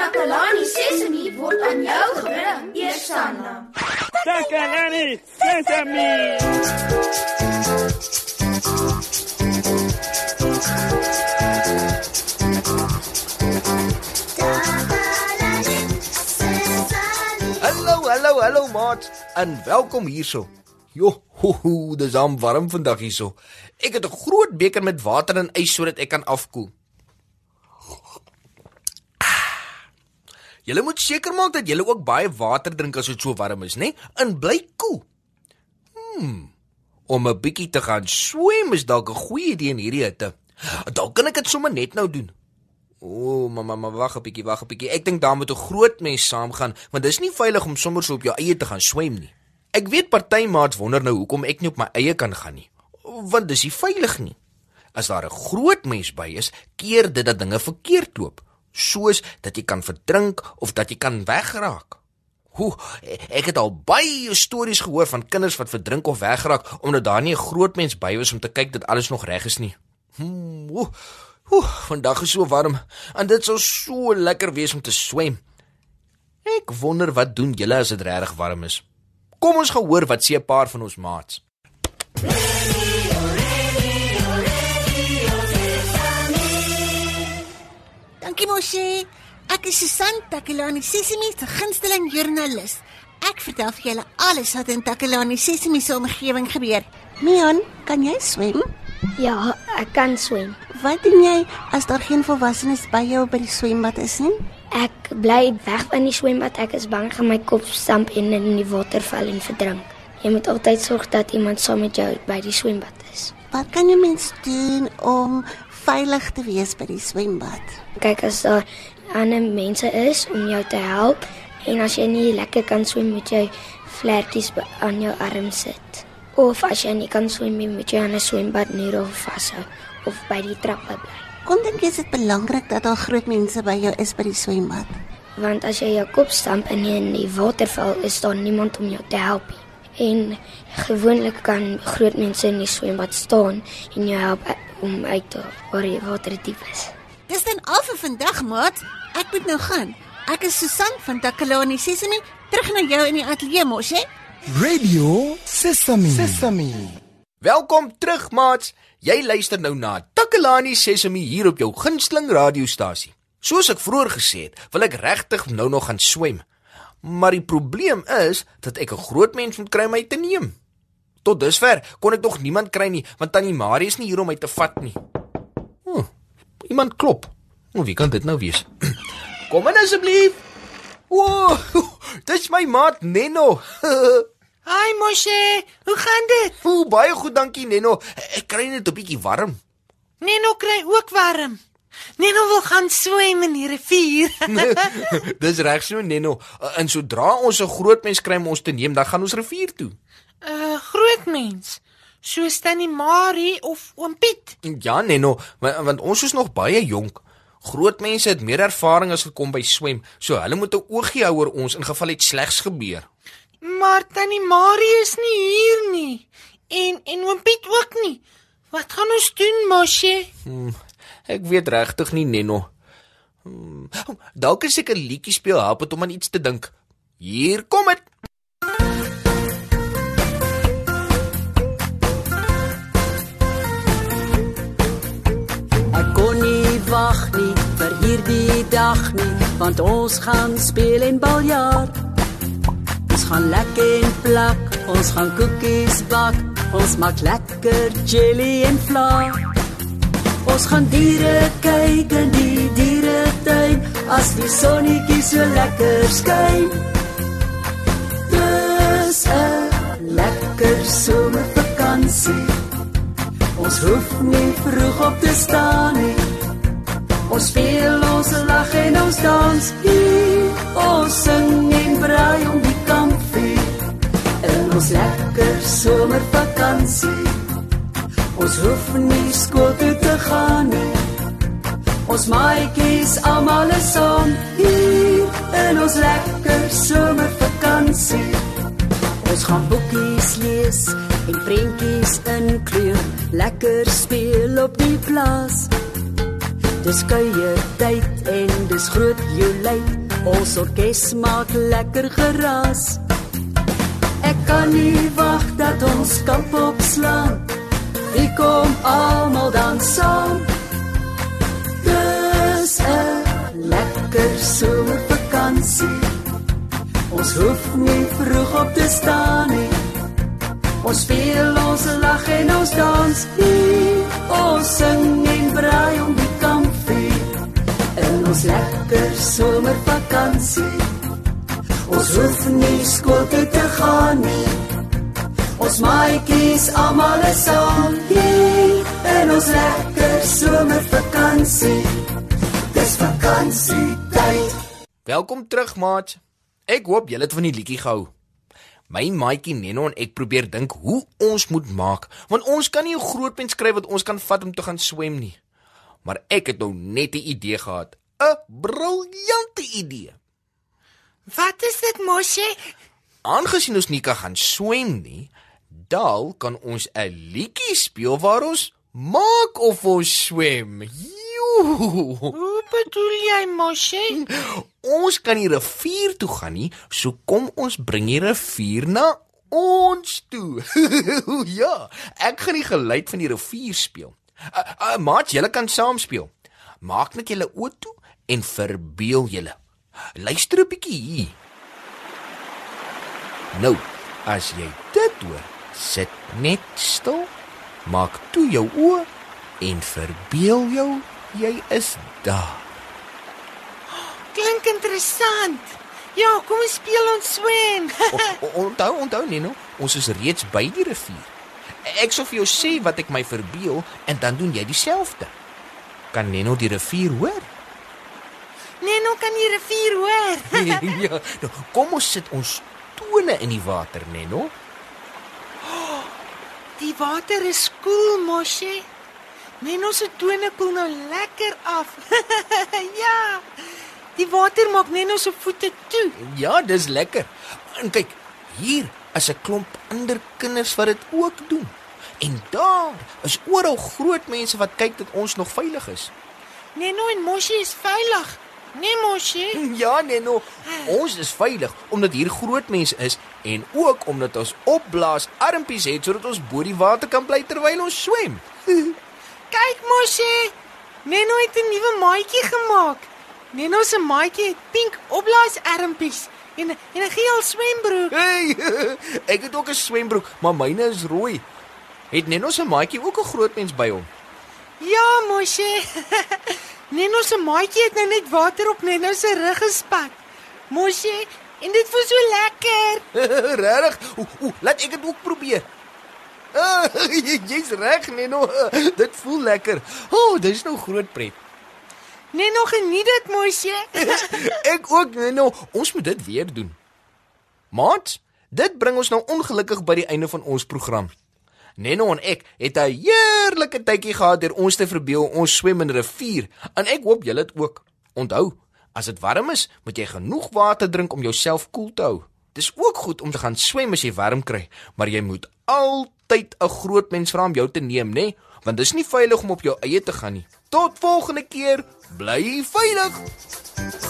Takalani Sesemi word aan jou gebring, Eersanna. Takalani Sesemi. Hallo, hallo, hallo maat en welkom hierso. Jo, ho, ho, dis warm vandag hierso. Ek het 'n groot beker met water en ys sodat ek kan afkoel. Julle moet seker maak dat julle ook baie water drink as dit so warm is, né? En bly koel. Hmm. Om 'n bietjie te gaan swem is dalk 'n goeie idee in hierdie hitte. Dalk kan ek dit sommer net nou doen. O, oh, mamma, maar wag 'n bietjie, wag 'n bietjie. Ek dink daar moet 'n groot mens saamgaan, want dis nie veilig om sommer so op jou eie te gaan swem nie. Ek weet party maats wonder nou hoekom ek nie op my eie kan gaan nie. Want dis nie veilig nie. As daar 'n groot mens by is, keer dit dat dinge verkeerd loop, soos dat jy kan verdrink of dat jy kan wegraak. Hoe ek het al baie stories gehoor van kinders wat verdrink of wegraak omdat daar nie 'n groot mens by was om te kyk dat alles nog reg is nie. Hmm, oe, oe, vandag is so warm en dit sou so lekker wees om te swem. Ek wonder wat doen julle as dit regtig warm is. Kom ons gaan hoor wat sê 'n paar van ons maats. Dankie Moshi. Ek is Susan Takelani Sesimi se gunsteling joernalis. Ek vertel vir julle alles wat in Takelani Sesimi se omgewing gebeur. Mion, kan jy swem? Ja, ek kan swem. Wat doen jy as daar geen volwassenes by jou by die swembad is nie? Ek bly weg van die swembad. Ek is bang gaan my kop stamp en in die water val en verdrink. Jy moet altyd sorg dat iemand saam met jou by die swembad is. Wat kan jy mens doen om veilig te wees by die swembad? Kyk as daar ander mense is om jou te help en as jy nie lekker kan swem moet jy vlekkies aan jou arm sit. Of as jy nie kan swem nie moet jy aan 'n swembad neer of vashou of by die trappe bly. Kom dink jy is dit belangrik dat daar groot mense by jou is by die swembad? Want as jy jou kop stamp en jy in die water val, is daar niemand om jou te help nie. En gewoonlik kan groot mense in die swembad staan en jou help om uit te waar die water diep is. Dis dan al vir vandag, maat. Ek moet nou gaan. Ek is Susan van Takalani Sesimi, terug na jou in die ateljee mos, hè? Radio Sesame. Sesame. Welkom terug maats. Jy luister nou na Takalani Sesemi hier op jou gunsteling radiostasie. Soos ek vroeër gesê het, wil ek regtig nou nog gaan swem. Maar die probleem is dat ek 'n groot mens moet kry om my te neem. Tot dusver kon ek nog niemand kry nie, want tannie Marie is nie hier om my te vat nie. Hm, iemand klop. O, wie kan dit nou wees? Kom in asseblief. O, dis my maat Nenno. Hi Moshe, hoe gaan dit? O, baie goed, dankie Nenno. Ek kry net 'n bietjie warm. Neno kry ook warm. Neno wil gaan swem in die rivier. Dis reg so Nenno. En sodra ons 'n groot mens kry om ons te neem, dan gaan ons rivier toe. 'n uh, Groot mens, soos Tannie Marie of Oom Piet. Ja want, want ons is nog baie jonk. Groot mense het meer ervaring as gekom by swem, so hulle moet 'n oogie hou oor ons in geval iets slegs gebeur. Maar Tannie Marie is nie hier nie. En en Oom Piet ook nie. Wat gaan ons doen, Moshe? Hmm, ek weet regtig nie Nenno. Hmm, dalk as ek 'n liedjie speel help dit om aan iets te dink. Hier kom dit. Ek kon nie wag nie vir hierdie dag nie, want ons gaan speel en baljaar. Ons gaan lekker en plak, ons gaan koekies bak, ons maak lekker jelly en vla. Ons gaan diere kyk in die dieretuin as die sonnetjie so lekker skyn. Dis 'n lekker somervakansie. Ons hoef nie vroeg op te staan nie. Ons speel, ons lag en ons dans hier. Ons sing ons lekker somervakansie. Ons hoef nie skool toe te gaan nie. Ons maatjies almal is saam hier in ons lekker somervakansie. Ons gaan boekies lees en prentjies inkleur, lekker speel op die plaas. Dis kuier tyd en dis groot joelei. Ons orkes maak lekker geraas. Ek kan nie wag dat ons kamp opslaan. Wie kom almal dan saam? Dis 'n lekker somervakansie. Ons hoef nie vroeg op te staan nie. Ons speel, ons lag en ons dans. Hier, ons sing en braai om die kampvuur. In ons lekker somervakansie. Ons hoef nie skool toe te gaan nie. Ons maatjies almal is saam hier in ons lekker somervakansie. Dis vakansietyd. Welkom terug, maat. Ek hoop julle het van die liedjie gehou. My maatjie Neno en ek probeer dink hoe ons moet maak, want ons kan nie 'n groot pen skryf wat ons kan vat om te gaan swem nie. Maar ek het nou net 'n idee gehad. 'n Briljante idee. Wat is dit, Moshi? Aangesien ons nie kan gaan swem nie, dal kan ons 'n liedjie speel waar ons maak of ons swem. Joe. Hoe bedoel jy, Moshi? Ons kan die rivier toe gaan nie, so kom ons bring die rivier na ons toe. ja, ek gaan die geluid van die rivier speel. Uh, uh, maat, julle kan saam speel. Maak net julle oë toe en verbeel julle. Luister 'n bietjie hier. Nou, as jy dit hoor, sit net stil. Maak toe jou oë en verbeel jou jy is daar. Klink interessant. Ja, kom ons speel ons swem. Onthou, onthou Nino, ons is reeds by die rivier. Ek sou vir jou sê wat ek my verbeel en dan doen jy dieselfde. Kan Nino die rivier hoor? Kan die rivier hoor. ja, nou, kom ons sit ons tone in die water, Neno. Die water is koel, Moshi. Neno se tone koel nou lekker af. ja. Die water maak Neno se voete toe. Ja, dis lekker. En kyk, hier is 'n klomp ander kinders wat dit ook doen. En daar is oral groot mense wat kyk dat ons nog veilig is. Neno en Moshi is veilig. Nee, Moshi. Ja, Neno, ons is veilig omdat hier groot mense is en ook omdat ons opblaas armpies het sodat ons bo die water kan bly terwyl ons swem. Kyk, Moshi. Neno het 'n nuwe maatjie gemaak. Neno se maatjie het pink opblaasarmpies en en 'n geel swembroek. Hey, ek het ook 'n swembroek, maar myne is rooi. Het Neno se maatjie ook 'n groot mens by hom? Ja, Moshi. Neno se maatjie het nou net water op Neno se rug gespat. Moshi, en dit voel so lekker. Regtig? Oeh, laat ek dit ook probeer. Ah, Jy's reg, Neno. Dit voel lekker. O, oh, dis nou groot pret. Neno geniet dit, Moshi. Ek ook, Neno. Ons moet dit weer doen. Maat, dit bring ons nou ongelukkig by die einde van ons program. Neno en ek het 'n heerlike tydjie gehad deur ons te verbeel ons swem in 'n rivier en ek hoop julle het ook. Onthou, as dit warm is, moet jy genoeg water drink om jouself koel te hou. Dis ook goed om te gaan swem as jy warm kry, maar jy moet altyd 'n groot mens vra om jou te neem, né? Want dis nie veilig om op jou eie te gaan nie. Tot volgende keer, bly veilig.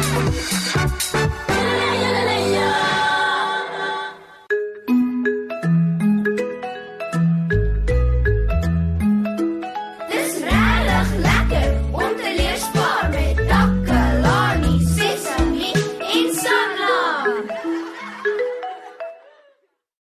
Yeah.